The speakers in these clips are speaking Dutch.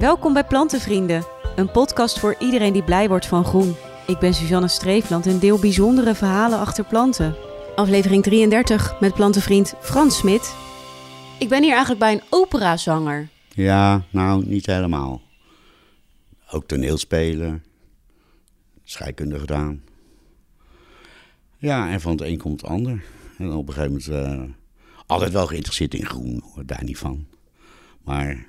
Welkom bij Plantenvrienden, een podcast voor iedereen die blij wordt van groen. Ik ben Suzanne Streefland en deel bijzondere verhalen achter planten. Aflevering 33 met plantenvriend Frans Smit. Ik ben hier eigenlijk bij een operazanger. Ja, nou, niet helemaal. Ook toneelspelen, scheikunde gedaan. Ja, en van het een komt het ander. En op een gegeven moment uh, altijd wel geïnteresseerd in groen, hoor, daar niet van. Maar,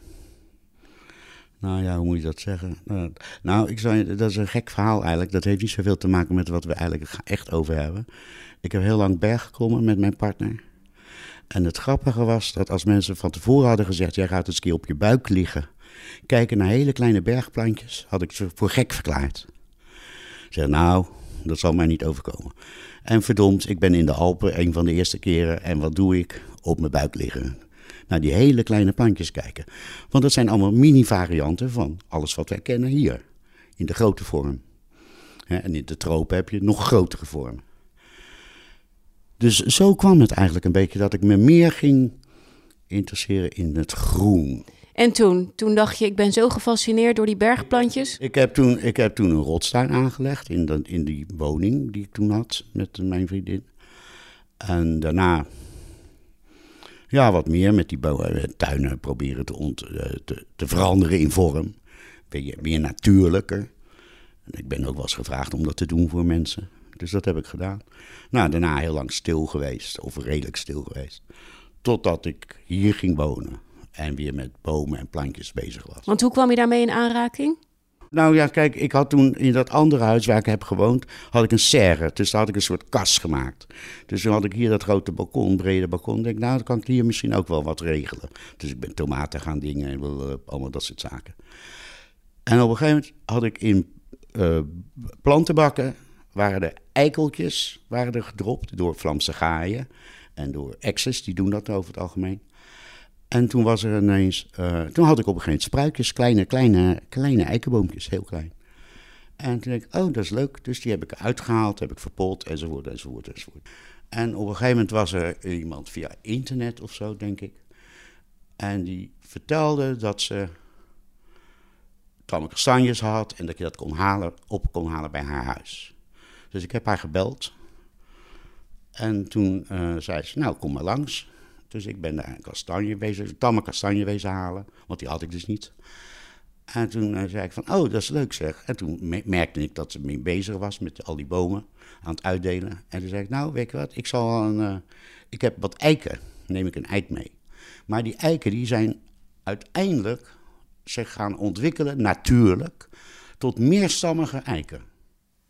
nou ja, hoe moet je dat zeggen? Uh, nou, ik zou, dat is een gek verhaal eigenlijk. Dat heeft niet zoveel te maken met wat we eigenlijk echt over hebben. Ik heb heel lang berg geklommen met mijn partner. En het grappige was dat als mensen van tevoren hadden gezegd: jij gaat eens een keer op je buik liggen, kijken naar hele kleine bergplantjes, had ik ze voor gek verklaard. Zeg, nou, dat zal mij niet overkomen. En verdomd, ik ben in de Alpen een van de eerste keren. En wat doe ik? Op mijn buik liggen. Naar die hele kleine plantjes kijken. Want dat zijn allemaal mini-varianten van alles wat wij kennen hier. In de grote vorm. En in de tropen heb je nog grotere vormen. Dus zo kwam het eigenlijk een beetje dat ik me meer ging interesseren in het groen. En toen? Toen dacht je, ik ben zo gefascineerd door die bergplantjes? Ik heb toen, ik heb toen een rotstuin aangelegd in, de, in die woning die ik toen had met mijn vriendin. En daarna, ja, wat meer met die tuinen proberen te, ont, eh, te, te, veranderen in vorm. Meer natuurlijker. Ik ben ook wel eens gevraagd om dat te doen voor mensen. Dus dat heb ik gedaan. Nou, daarna heel lang stil geweest, of redelijk stil geweest. Totdat ik hier ging wonen en weer met bomen en plantjes bezig was. Want hoe kwam je daarmee in aanraking? Nou ja, kijk, ik had toen in dat andere huis waar ik heb gewoond, had ik een serre. Dus daar had ik een soort kas gemaakt. Dus toen had ik hier dat grote balkon, brede balkon. Denk, nou, dan kan ik hier misschien ook wel wat regelen. Dus ik ben tomaten gaan dingen en allemaal dat soort zaken. En op een gegeven moment had ik in uh, plantenbakken, waren de eikeltjes waren er gedropt door Vlaamse gaaien en door exes, die doen dat over het algemeen. En toen was er ineens, uh, toen had ik op een gegeven moment spruitjes, kleine, kleine, kleine eikenboompjes, heel klein. En toen dacht ik, oh, dat is leuk. Dus die heb ik uitgehaald, heb ik verpot, enzovoort, enzovoort, enzovoort. En op een gegeven moment was er iemand via internet of zo, denk ik. En die vertelde dat ze tamme kastanjes had en dat je dat kon halen, op kon halen bij haar huis. Dus ik heb haar gebeld. En toen uh, zei ze, nou, kom maar langs. Dus ik ben daar een kastanje wezen, tamme kastanje wezen halen, want die had ik dus niet. En toen uh, zei ik van, oh, dat is leuk zeg. En toen merkte ik dat ze mee bezig was met al die bomen aan het uitdelen. En toen zei ik, nou, weet je wat, ik zal een, uh, ik heb wat eiken, neem ik een eik mee. Maar die eiken die zijn uiteindelijk zich gaan ontwikkelen, natuurlijk, tot meerstammige eiken.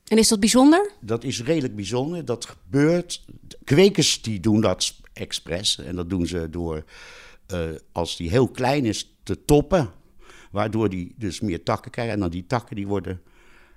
En is dat bijzonder? Dat is redelijk bijzonder. Dat gebeurt. Kwekers die doen dat expres. En dat doen ze door, uh, als die heel klein is, te toppen. Waardoor die dus meer takken krijgen. En dan die takken die worden,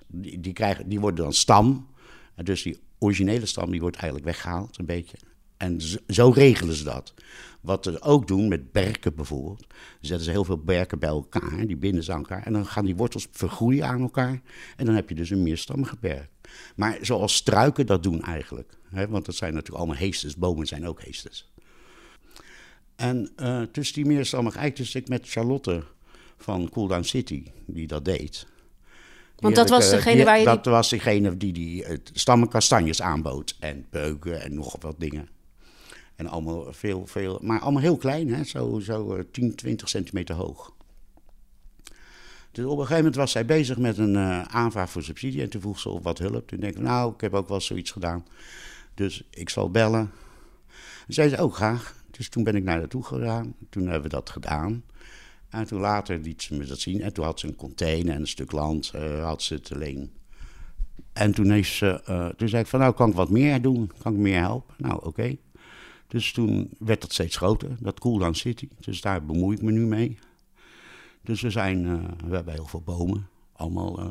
die, die krijgen, die worden dan stam. En dus die originele stam die wordt eigenlijk weggehaald een beetje. En zo, regelen ze dat. Wat ze ook doen met berken bijvoorbeeld. Zetten ze heel veel berken bij elkaar, die binden ze aan elkaar. En dan gaan die wortels vergroeien aan elkaar. En dan heb je dus een meerstammige berk. Maar zoals struiken dat doen eigenlijk. Hè? Want dat zijn natuurlijk allemaal heesters. Bomen zijn ook heesters. En uh, tussen die meerstammige eik, dus ik met Charlotte van Cooldown City, die dat deed. Want dat was degene die, waar je... Dat was degene die, die uh, stammen kastanjes aanbood. En beuken en nog wat dingen. En allemaal veel, veel, maar allemaal heel klein, hè? zo, zo 10, 20 centimeter hoog. Dus op een gegeven moment was zij bezig met een uh, aanvraag voor subsidie en toen vroeg ze op wat hulp. Toen denk ik, nou, ik heb ook wel zoiets gedaan. Dus ik zal bellen. En zei ze ook oh, graag. Dus toen ben ik naar naartoe gegaan. Toen hebben we dat gedaan. En toen later liet ze me dat zien. En toen had ze een container en een stuk land uh, had ze te leen. En toen, heeft toen zei ik van, nou, kan ik wat meer doen? Kan ik meer helpen? Nou, oké. Dus toen werd dat steeds groter, dat Cooldown City. Dus daar bemoei ik me nu mee. Dus we, zijn, uh, we hebben heel veel bomen, allemaal uh,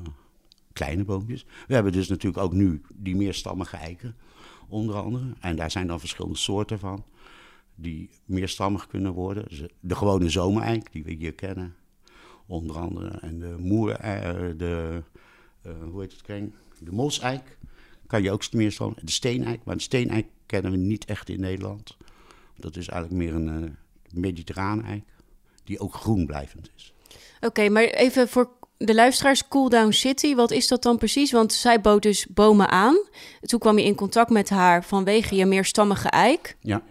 kleine boompjes. We hebben dus natuurlijk ook nu die meerstammige eiken, onder andere. En daar zijn dan verschillende soorten van, die meerstammig kunnen worden. Dus de gewone zomereik, die we hier kennen, onder andere. En de moer, de, hoe heet het kring? De moseik kan je ook meerstammen. De steeneik, maar de steeneik kennen we niet echt in Nederland. Dat is eigenlijk meer een mediterrane eik, die ook groen blijvend is. Oké, maar even voor de luisteraars, Cool Down City, wat is dat dan precies? Want zij bood dus bomen aan. Toen kwam je in contact met haar vanwege je meerstammige eik. Ja.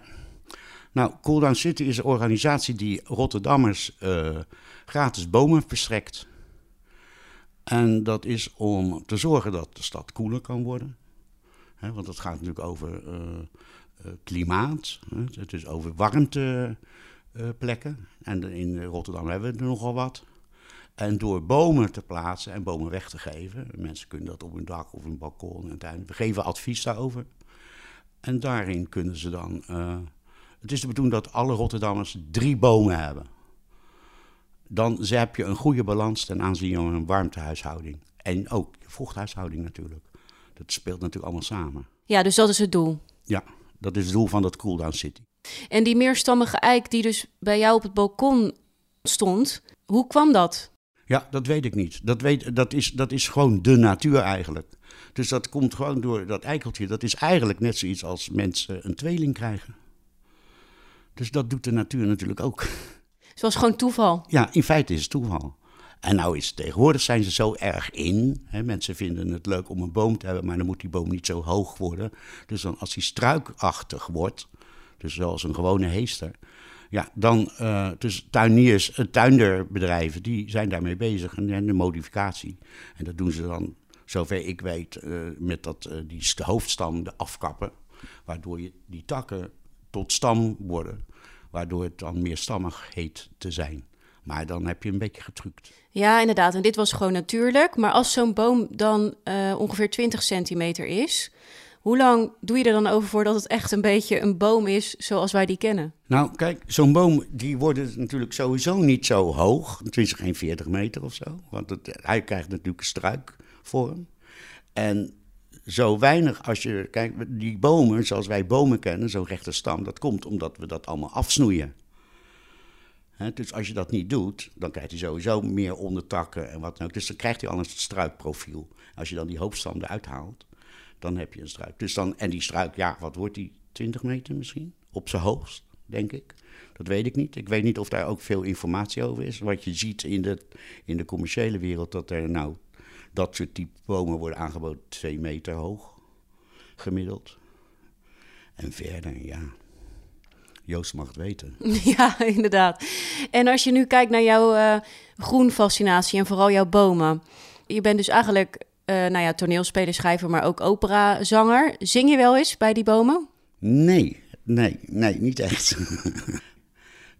Nou, Cool Down City is een organisatie die Rotterdammers uh, gratis bomen verstrekt. En dat is om te zorgen dat de stad koeler kan worden. Want het gaat natuurlijk over uh, uh, klimaat, het is over warmteplekken. en in Rotterdam hebben we er nogal wat. En door bomen te plaatsen en bomen weg te geven, mensen kunnen dat op hun dak of een balkon en tuin, we geven advies daarover. En daarin kunnen ze dan. Het is de bedoeling dat alle Rotterdammers drie bomen hebben. Dan heb je een goede balans ten aanzien van een warmtehuishouding. En ook vochthuishouding natuurlijk. Dat speelt natuurlijk allemaal samen. Ja, dus dat is het doel. Ja, dat is het doel van dat Cooldown City. En die meerstammige eik die dus bij jou op het balkon stond, hoe kwam dat? Ja, dat weet ik niet. Dat, weet, dat, is, dat is gewoon de natuur eigenlijk. Dus dat komt gewoon door dat eikeltje. Dat is eigenlijk net zoiets als mensen een tweeling krijgen. Dus dat doet de natuur natuurlijk ook. Het was gewoon toeval. Ja, in feite is het toeval. En nou is tegenwoordig zijn ze zo erg in. Hè, mensen vinden het leuk om een boom te hebben, maar dan moet die boom niet zo hoog worden. Dus dan als hij struikachtig wordt, dus zoals een gewone heester, ja, dan, uh, dus tuiniers, uh, tuinderbedrijven, die zijn daarmee bezig en, de modificatie. En dat doen ze dan, zover ik weet, uh, met dat, die hoofdstam de afkappen. Waardoor je die takken tot stam worden. Waardoor het dan meer stammig heet te zijn. Maar dan heb je een beetje getrukt. Ja, inderdaad. En dit was gewoon natuurlijk. Maar als zo'n boom dan ongeveer 20 centimeter is, hoe lang doe je er dan over voordat het echt een beetje een boom is zoals wij die kennen? Nou, kijk, zo'n boom die wordt natuurlijk sowieso niet zo hoog. Tenminste geen 40 meter of zo. Want het, hij krijgt natuurlijk een struikvorm. En zo weinig als je... Kijk, die bomen zoals wij bomen kennen, zo'n rechte stam... dat komt omdat we dat allemaal afsnoeien. Dus als je dat niet doet, dan krijgt hij sowieso meer ondertakken en wat dan ook. Dus dan krijgt hij al een struikprofiel. Als je dan die hoofdstam eruit haalt, dan heb je een struik. Dus dan, en die struik, ja, wat wordt die? 20 meter misschien? Op zijn hoogst, denk ik. Dat weet ik niet. Ik weet niet of daar ook veel informatie over is. Wat je ziet in de, in de commerciële wereld, dat er nou dat soort type bomen worden aangeboden, 2 meter hoog, gemiddeld. En verder, ja. Joost mag het weten. Ja, inderdaad. En als je nu kijkt naar jouw uh, groenfascinatie en vooral jouw bomen. Je bent dus eigenlijk uh, nou ja, toneelspeler, schrijver, maar ook operazanger. Zing je wel eens bij die bomen? Nee, nee, nee, niet echt.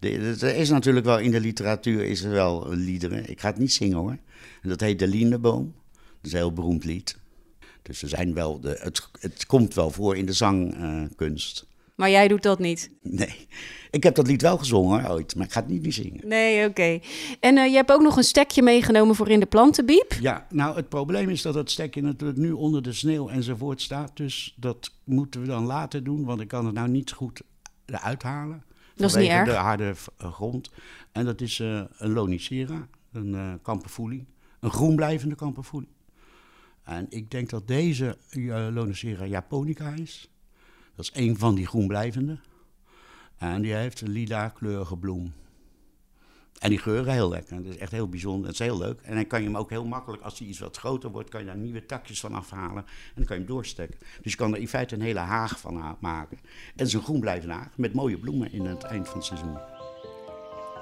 er is natuurlijk wel in de literatuur is er wel liederen. Ik ga het niet zingen hoor. Dat heet De Lindeboom. Dat is een heel beroemd lied. Dus er zijn wel de, het, het komt wel voor in de zangkunst. Maar jij doet dat niet? Nee. Ik heb dat lied wel gezongen ooit, maar ik ga het niet meer zingen. Nee, oké. En uh, je hebt ook nog een stekje meegenomen voor in de plantenbiep? Ja, nou het probleem is dat het stekje natuurlijk nu onder de sneeuw enzovoort staat. Dus dat moeten we dan later doen, want ik kan het nou niet goed eruit halen. Dat is niet erg. de harde eh, grond. En dat is uh, een lonicera, een uh, kamperfoelie. Een groenblijvende kamperfoelie. En ik denk dat deze uh, lonicera japonica is. Dat is een van die groenblijvende. En die heeft een lila kleurige bloem. En die geuren heel lekker. Dat is echt heel bijzonder. Het is heel leuk. En dan kan je hem ook heel makkelijk, als hij iets wat groter wordt, kan je daar nieuwe takjes van afhalen. En dan kan je hem doorstekken. Dus je kan er in feite een hele haag van maken. En het groenblijvende haag met mooie bloemen in het eind van het seizoen.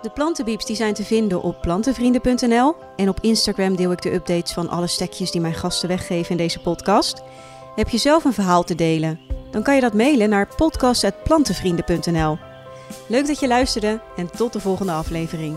De plantenbieps die zijn te vinden op plantenvrienden.nl. En op Instagram deel ik de updates van alle stekjes die mijn gasten weggeven in deze podcast. Heb je zelf een verhaal te delen? Dan kan je dat mailen naar podcast.plantenvrienden.nl. Leuk dat je luisterde en tot de volgende aflevering.